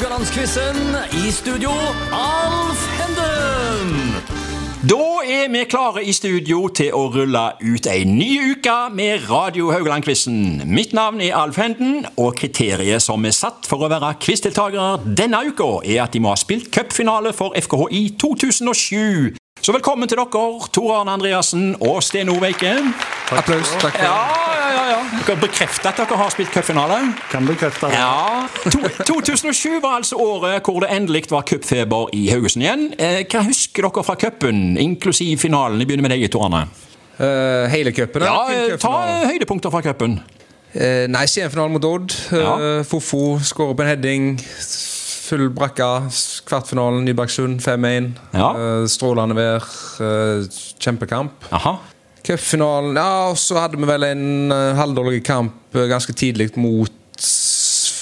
Haugalandsquizen. I studio, Alf Henden. Da er vi klare i studio til å rulle ut ei ny uke med Radio Haugaland-quizen. Mitt navn er Alf Henden, og kriteriet som er satt for å være quizdeltakere denne uka, er at de må ha spilt cupfinale for FKH i 2007. Så velkommen til dere, Tor Arne Andreassen og Sten Oveike. Applaus. Takk for Ja, ja, ja, ja. Dere bekrefter at dere har spilt cupfinale? Kan bekrefte det. Ja. To, 2007 var altså året hvor det endelig var cupfeber i Haugesund igjen. Eh, hva husker dere fra cupen, inklusiv finalen? Jeg begynner med deg, Tor Arne. Uh, hele cupen? Ja, eh, ta høydepunkter fra cupen. Uh, nei, semifinalen mot Odd. Ja. Fofo skårer på en heading. Full brakka. Kvartfinalen Nybergsund 5-1. Ja. Eh, strålende vær. eh, kjempekamp. Aha. Cupfinalen Ja, og så hadde vi vel en uh, halvdårlig kamp eh, ganske tidlig mot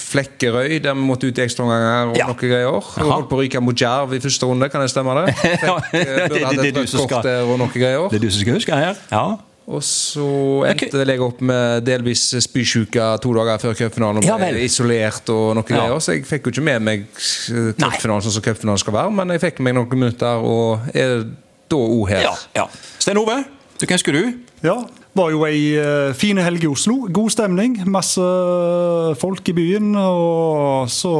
Flekkerøy, der vi måtte ut i ekstraomganger og Ja. noen greier. Og Jaha. holdt på å ryke mot Jerv i første runde, kan det stemme det? Fikk, det, eh, det- det- det du skal- og greier. Det er du som skal huske her? Ja. Og så endte jeg opp med delvis spysjuke to dager før cupfinalen. Ja vel. isolert og noe Ja. greier. Så jeg fikk jo ikke med meg eh, cupfinalen sånn som cupfinalen skal være, men jeg fikk med meg noen minutter og er da òg her. ja, ja. Sten Ove, du, kan skru. du? Ja, var jo ei uh, fin helg i Oslo. God stemning. Masse eh, folk i byen. Og så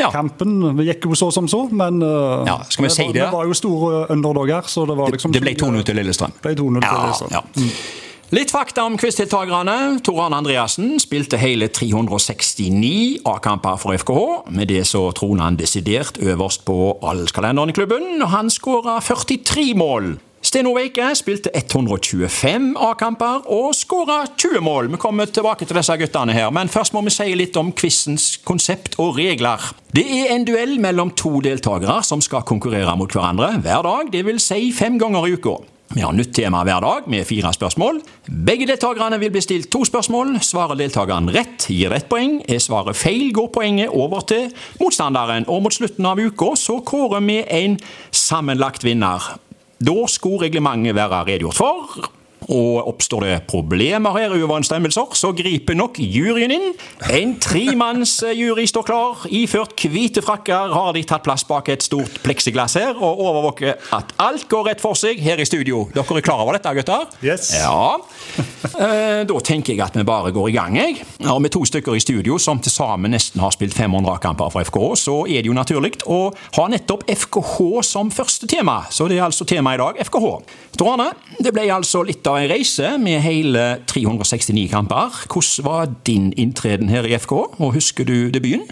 Ja. Kampen gikk jo så som så, men eh, Ja, skal vi si det? det? Var jo store underdoger. så det var liksom Det ble 2-0 til Lillestrøm. Ble 2-0 til Lillestrøm. ja. Litt fakta om quizdeltakerne. Tor Arne Andreassen spilte hele 369 A-kamper for FKH. Med det så troner han desidert øverst på allskalenderen i klubben. Han skåra 43 mål. Sten Veike spilte 125 A-kamper og skåra 20 mål. Vi kommer tilbake til disse guttene her, men først må vi si litt om quizens konsept og regler. Det er en duell mellom to deltakere som skal konkurrere mot hverandre hver dag, dvs. Si fem ganger i uka. Vi har nytt tema hver dag med fire spørsmål. Begge deltakerne vil bli stilt to spørsmål. Svarer deltakeren rett, gir ett poeng. Er svaret feil, går poenget over til motstanderen. Og mot slutten av uka så kårer vi en sammenlagt vinner. Da skulle reglementet være redegjort for. Og oppstår det problemer her, uoverensstemmelser, så griper nok juryen inn. En tremannsjury står klar. Iført hvite frakker har de tatt plass bak et stort pleksiglass her og overvåker at alt går rett for seg her i studio. Dere er klar over dette, gutter? Yes. Ja. Eh, Da tenker jeg at vi bare går i gang. jeg. Ja, med to stykker i studio som til sammen nesten har spilt 500 kamper for FKH, så er det jo naturlig å ha nettopp FKH som første tema. Så det er altså temaet i dag, FKH. Arne, det ble altså litt av en reise med hele 369 kamper. hvordan var din inntreden her i FKH, og husker du debuten?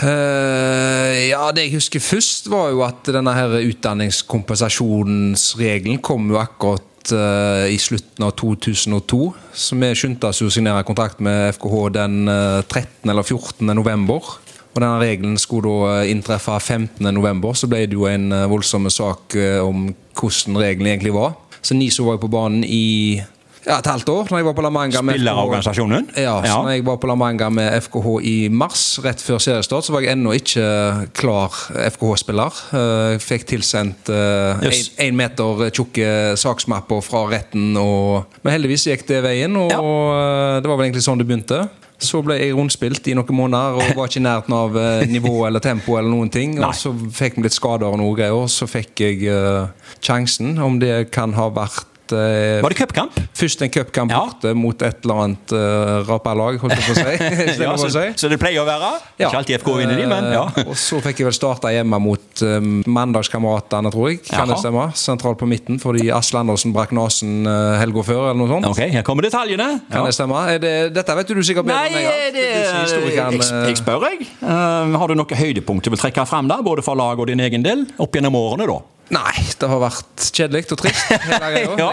Uh, ja, det jeg husker først, var jo at denne her utdanningskompensasjonsregelen kom jo akkurat eh, i slutten av 2002. Så vi skyndte oss å signere kontrakt med FKH den eh, 13. eller 14. november. Og denne regelen skulle da eh, inntreffe 15. november, så ble det jo en eh, voldsom sak eh, om hvordan regelen egentlig var. Så NISO var jo på banen i ja, et halvt år. Når jeg var på La Manga med. Spillerorganisasjonen? Ja, så når jeg var på La Manga med FKH i mars, rett før seriestart, så var jeg ennå ikke klar FKH-spiller. Eh, Jeg fikk tilsendt Yes. én meter tjukke saksmapper fra retten, og, men heldigvis gikk det veien, og ja. det var vel egentlig sånn det begynte. Så ble jeg rundspilt i noen måneder og var ikke i nærheten av eh, nivå eller tempo. eller noen ting, Nei. og Så fikk vi litt skader og noe greier, og så fikk jeg uh, sjansen, om det kan ha vært eh, Var det cupkamp? Først en cupkamp Ja. borte mot et eller annet uh, raperlag, holdt jeg på å si. Ja, så, så det pleier å være? Ikke alltid FK vinner de, men ja. Og så fikk jeg vel starta hjemme mot uh, Mandagskameratene, tror jeg. Kan Jaha. det stemme? Sentralt på midten, fordi Asle Andersen brakk nesen uh, helga før, eller noe sånt. Ok, her kommer detaljene. Kan det stemme? Det, dette vet du sikkert bedre Nei, enn meg. ja. det, Du jeg, eh, spør, jeg. Uh, har du noe høydepunkt du vil trekke fram, da, både for lag og din egen del? Opp gjennom årene, da? Nei, det har vært kjedelig og trist. Ja.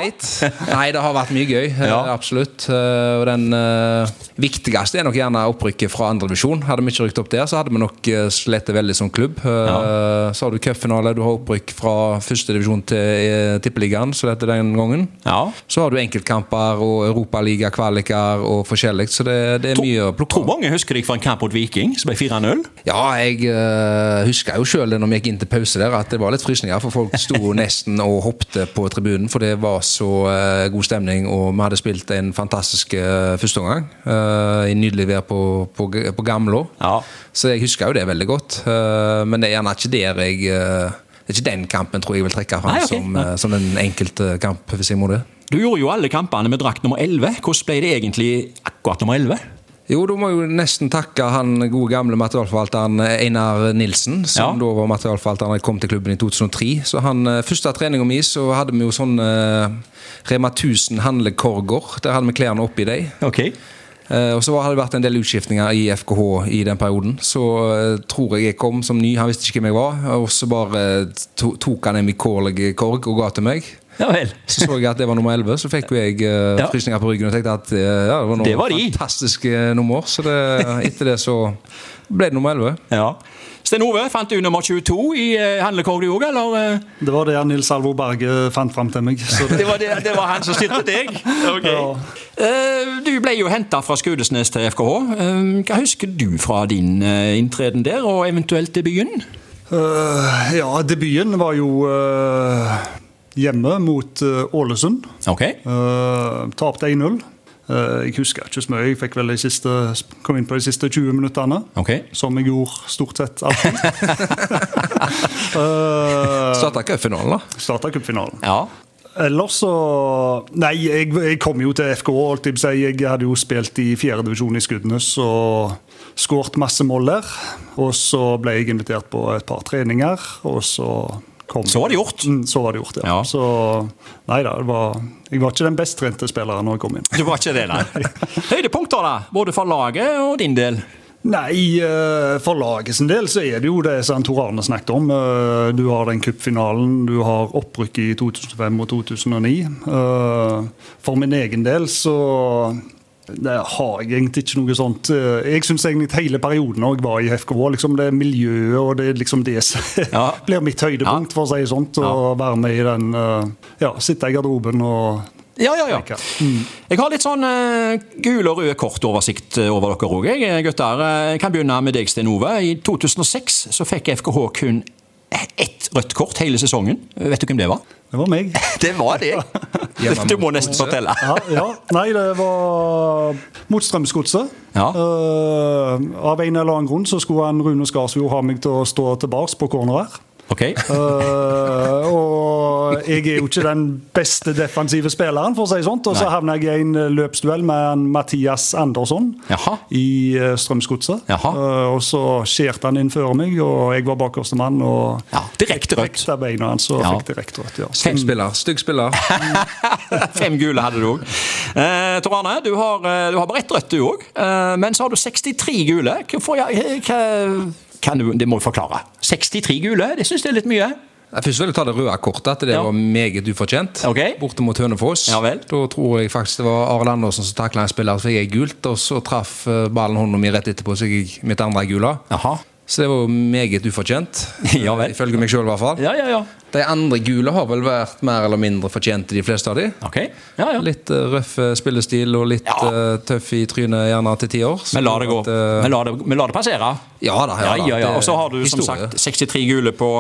Nei, det har vært mye gøy. eh, Ja. Absolutt. Eh, Og den eh, viktigste er nok gjerne opprykket fra andredivisjon. Hadde vi ikke rykket opp der, så hadde vi nok slitt veldig som klubb. Ja. Så har du cupfinale, du har opprykk fra førstedivisjon til tippeligaen, så dette den gangen. Ja. Så har du enkeltkamper og europaligakvaliker og forskjellig, så det, det er mye å plukke Tror mange husker deg fra en kamp mot Viking som ble 4-0. Ja, jeg uh, husker jo sjøl når vi gikk inn til pause der, at det var litt frysninger. For folk òg sto nesten og hoppte på tribunen, for det var så eh, god stemning. Og vi hadde spilt en fantastisk uh, førsteomgang uh, i nydelig vær på, på, på Gamlå. Ja. Så jeg husker jo det veldig godt. Men det er gjerne ikke der jeg Det er ikke den kampen tror jeg vil trekke fram Nei, ok. som, som en enkelte kamp, hvis jeg må det. Du gjorde jo alle kampene med drakt nummer 11. Hvordan ble det egentlig akkurat nummer 11? Jo, da må jeg jo nesten takke han gode gamle materialforvalteren Einar Nilsen, som Ja. da var materialforvalter da jeg kom til klubben i 2003. Så han, eh, Første treninga mi så hadde vi jo sånn eh, Rema 1000 handlekorger. Der hadde vi klærne oppi dem. Ok. Eh, og så hadde det vært en del utskiftninger i FKH i den perioden. Så uh, tror jeg jeg kom som ny, han visste ikke hvem jeg var. Og så bare to, tok han en vilkårlig korg og ga til meg. Ja vel. Så så jeg at det var nummer 11, så fikk jo jeg uh, Ja. frysninger på ryggen og tenkte at eh, ja, det var noe Det var de. fantastisk eh, nummer. Så det, etter det så ble det nummer 11. Ja. Sten Ove, fant du nummer 22 i uh, handlekorg du òg, eller? Det var det Nils Alvo Berge fant fram til meg. Så det, Det var, det, det var han som styrte deg? Ok. Ja. Uh, du ble jo henta fra Skudesnes til FKH. Uh, hva husker du fra din inntreden der, og eventuelt debuten? Ja, debuten var jo hjemme mot øh, Ålesund. Okay. Uh, Tapte 1-0. Uh, jeg husker ikke så mye. Jeg fikk vel de siste, kom inn på de siste 20 minuttene. Okay. Som jeg gjorde stort sett alltid. uh, Starta cupfinalen, da. Starta cupfinalen. Ja. Ellers så Nei, jeg, jeg kom jo til FK. Jeg. Jeg hadde jo spilt i fjerdedivisjon i Skudenes og skåret masse mål der. Og så ble jeg invitert på et par treninger, og så kom Så var det gjort. Mm, så var det gjort, ja. Ja. Så nei da, det var, jeg var ikke den best trente spilleren når jeg kom inn. Du var ikke det, nei. Høydepunkter, da? Både for laget og din del? Nei, eh, for laget sin del så er det jo det som Tor Arne snakket om. Eh, Du har den cupfinalen, du har opprykket i 2005 og 2009. Eh, For min egen del så det har jeg egentlig ikke noe sånt. Eh, Jeg syns egentlig hele perioden jeg var i FKH, liksom det miljøet og det liksom det som Ja. blir mitt høydepunkt, for å si sånn. Å være med i den eh, Ja, sitte i garderoben og Ja, ja, ja. tenke. Jeg har litt sånn uh, gul og rød kortoversikt Oversikt over dere òg, jeg, gutter. Jeg kan begynne med deg, Sten Ove. I 2006 så fikk FKH kun ett rødt kort hele sesongen. Vet du hvem det var? Det var meg. Det var det! Du må nesten fortelle. Ja, ja. Nei, det var mot Strømsgodset. Ja. Uh, av en eller annen grunn så skulle han Rune Skarsfjord ha meg til å stå tilbake på corner her. Ok. uh, og jeg er jo ikke den beste defensive spilleren, for å si sånt. Og så havna jeg i en løpsduell med en Mathias Andersson Jaha. i uh, Strømsgodset. Eh, og så skjærte han inn før meg, og jeg var bakerste mann. Og Ja, direkte rødt. Beina hans og Ja. fikk direkte rødt. Ja. Stygg spiller. Stygg spiller. Fem gule hadde du òg. Uh, Tor Arne, du har, eh, du har bare ett rødt, du òg. Eh, men så har du 63 gule. Hvorfor, ja, eh, hva, du, det må du forklare. 63 gule, det syns jeg er litt mye. Jeg Først vil jeg ta det røde kortet, at det Ja. var meget ufortjent. Ok. Borte mot Hønefoss. Ja vel. Da tror jeg faktisk det var Arild Andersen som takla en spiller, så jeg gult. Og så traff eh, ballen hånda mi rett etterpå, så jeg mitt andre gule. Jaha. Så det var jo meget ufortjent. Ja vel. Ifølge meg sjøl, i hvert fall. Ja, ja, ja. De andre gule har vel vært mer eller mindre fortjente, de fleste av de. Okay. Ja, ja. Litt uh, røff eh, spillestil og litt Ja. uh, tøff i trynet gjerne til ti år. Men la det gå. at, eh, Vi lar det, lar det passere. Ja da. Ja, ja, ja. Og så har du som sagt 63 gule på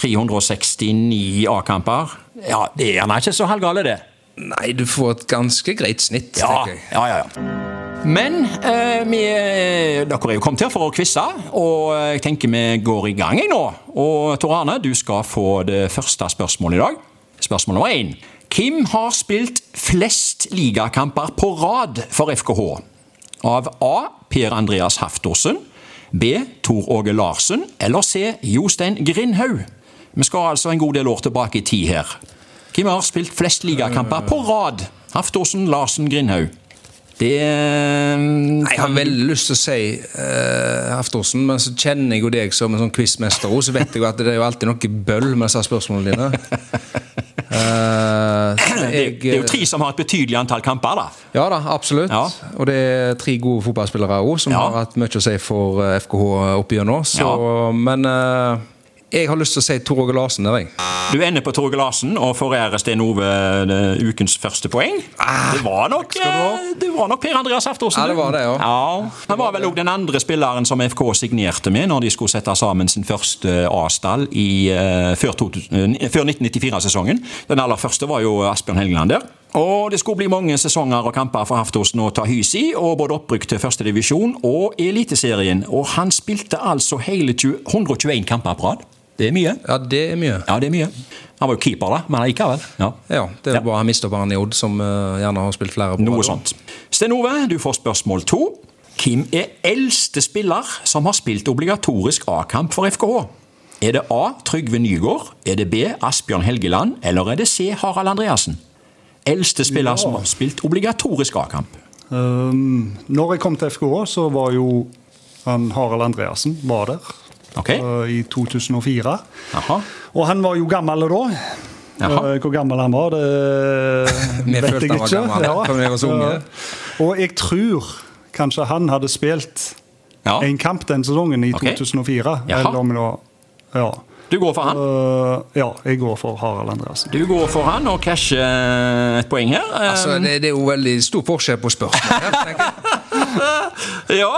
369 A-kamper. Ja, det er gjerne ikke så halvgale, det. Nei, du får et ganske greit snitt, Ja, tenker jeg. ja, ja. ja. Men eh, vi, dere er jo kommet her for å quize, og jeg tenker vi går i gang jeg nå. Og Tor Arne, du skal få det første spørsmålet i dag. Spørsmål nummer én. Hvem har spilt flest ligakamper på rad for FKH? Av A. Per Andreas Haftorsen. B. Tor Åge Larsen. Eller C. Jostein Grindhaug. Vi skal altså en god del år tilbake i tid her. Hvem har spilt flest ligakamper på rad? Haftorsen, Larsen, Grindhaug. Det Nei, Jeg har veldig lyst til å si uh, Haftorsen, men så kjenner jeg jo deg som en sånn quizmester, òg, så vet jeg jo at det er jo alltid noe bøll med disse spørsmålene dine. Uh, det, jeg, det er jo tre som har et betydelig antall kamper, da. Ja da, absolutt. Ja. Og det er tre gode fotballspillere òg, som Ja. har hatt mye å si for eh, FKH opp nå Så, Ja. Men uh, Jeg har lyst til å si Tor Åge Larsen der, jeg. Du ender på Torge Larsen og forærer Sten Ove ukens første poeng. Det var nok, eh, det var nok Per Andreas Aftorsen. Ja, det var det, ja. ja. Han var vel òg den andre spilleren som FK signerte med når de skulle sette sammen sin første A-stall eh, før, 2000 eh, før 1994-sesongen. Den aller første var jo Asbjørn Helgeland der. Og Det skulle bli mange sesonger og kamper for Haftosen å ta hys i, og både opprykk til førstedivisjon og Eliteserien. Og han spilte altså hele 20, 121 kamper på rad. Det er mye. Ja, det er mye. Ja, det er mye. Han var jo keeper, da, men likevel. Ja. Ja, det er Ja. bare en i Odd som uh, gjerne har spilt flere på Noe sånt. Sten Ove, du får spørsmål to. Hvem er eldste spiller som har spilt obligatorisk A-kamp for FKH? Er det A. Trygve Nygaard? Er det B. Asbjørn Helgeland? Eller er det C. Harald Andreassen? Eldste spiller Ja. som har spilt obligatorisk A-kamp. Um, når jeg kom til FKH, så var jo han Harald Andreassen var der Ok? uh, i 2004. Aha. Og han var jo gammel da. Jaha. Uh, hvor gammel han var, det Vi vet følte jeg han var ikke. gammel, så unge. Uh, og jeg tror kanskje han hadde spilt Ja. en kamp den sesongen i okay. 2004. Jaha. Eller om det Ja. Du går for han? Uh, ja, jeg går for Harald Andreassen. Du går for han og casher et poeng her. Altså, det, det er jo veldig stor forskjell på spørsmål. her, tenker jeg. Ja,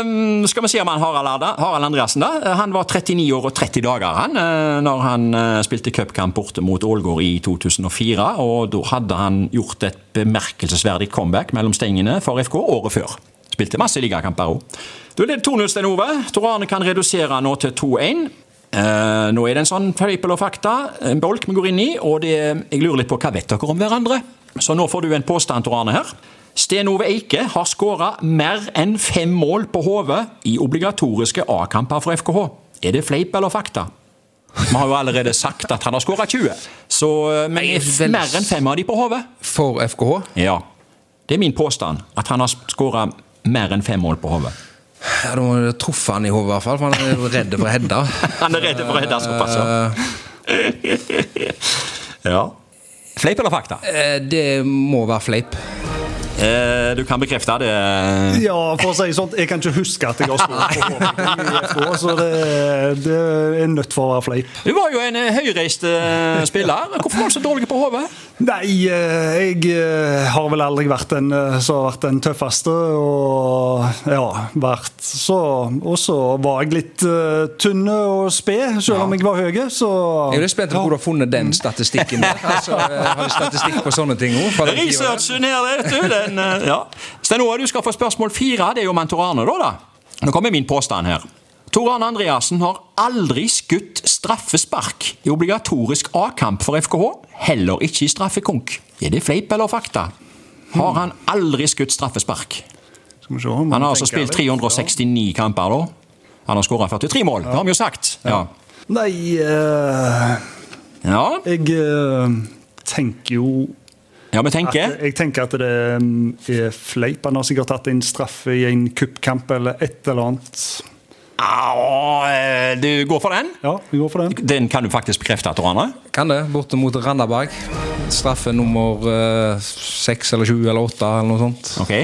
um, skal vi se om han Harald, Harald Andreassen da. Han var 39 år og 30 dager han, eh, når han eh, spilte cupkamp borte mot Ålgård i 2004. Og da hadde han gjort et bemerkelsesverdig comeback mellom stengene for FK året før. Spilte masse ligakamper òg. Da er det 2-0, Stein Ove. Tor Arne kan redusere nå til 2-1. Uh, nå er det en sånn fleip og fakta, en bolk vi går inn i, og det, jeg lurer litt på hva vet dere om hverandre? Så nå får du en påstand, Tor Arne, her. Sten Ove Eike har skåra mer enn fem mål på hodet i obligatoriske A-kamper for FKH. Er det fleip eller fakta? Vi har jo allerede sagt at han har skåra 20, så, eh, men er er vel- mer enn fem av de på hodet? For FKH. Ja. Det er min påstand, at han har skåra mer enn fem mål på hodet. Ja, Da må du truffe han i hodet, i hvert fall, for han er redd for å hedde. Han er redd for å hedde såpass, ja. ja. Fleip eller fakta? Eh, Det må være fleip. Eh, du kan bekrefte det. Ja, for å si sånt, jeg kan ikke huske at jeg har på FK, så det, det er nødt for å være fleip. Du var jo en høyreist eh, spiller. Hvorfor var du så dårlig på hodet? Nei, eh, jeg eh, har vel aldri vært den eh, som har vært den tøffeste, og ja, vært så Og så var jeg litt uh, tynne og sped, selv om jeg var høy, så Jeg er spent på hvor du har funnet den statistikken. der. Altså, har du statistikk på sånne ting òg? Researchen her, vet du. Den, ja. Stein Ove, du skal få spørsmål fire. Det er jo om da. da. Nå kommer min påstand her. Tor Arne Andreassen har aldri skutt straffespark i obligatorisk A-kamp for FKH. Heller ikke i straffekonk. Er det fleip eller fakta? Har han aldri skutt straffespark? Han har altså spilt 369 kamper, da. Han har skåra 43 mål, det har vi jo sagt. Ja. Nei, uh, ja. jeg uh, tenker jo Ja, vi at, tenker. jeg tenker at det mm, er fleip. Han har sikkert tatt inn straffe i en cupkamp eller et eller annet. Ah, eh, du går for den? Ja, vi går for den. Den kan du faktisk bekrefte, at du raner? Kan det. Borte mot Randaberg. Straffe nummer eh, eller sju eller åtte eller noe sånt. Ok.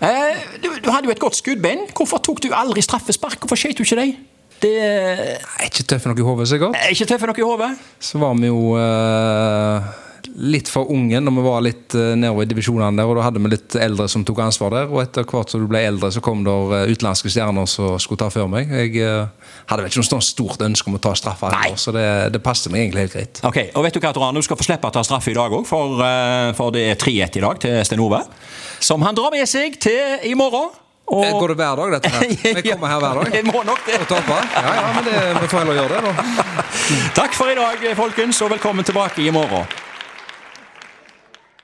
Eh, du, du hadde jo et godt skuddbein. Hvorfor tok du aldri straffespark? Hvorfor skjøt du ikke deg? Det er er ikke tøff nok i hodet, sikkert. ikke tøffe nok i hodet. Så var vi jo eh, litt for unge når vi var litt uh, nedover i divisjonene der, og da hadde vi litt eldre som tok ansvar der. Og etter hvert som du ble eldre, så kom det eh, utenlandske stjerner som skulle ta før meg. Jeg eh, hadde vel ikke noe sånt stort ønske om å ta straffa, så det, det passet meg egentlig helt greit. Ok, og vet Du hva, Tor Du skal få slippe å ta straffe i dag òg, for, eh, for det er 3-1 i dag til Sten Ove. Som han drar med seg til i morgen. Og... Eh, Går det hver dag, dette her? Vi kommer her hver dag. Jeg må nok det. Og taper? Ja, ja, men det, vi får heller gjøre det, da. Takk for i dag, folkens, og velkommen tilbake i morgen.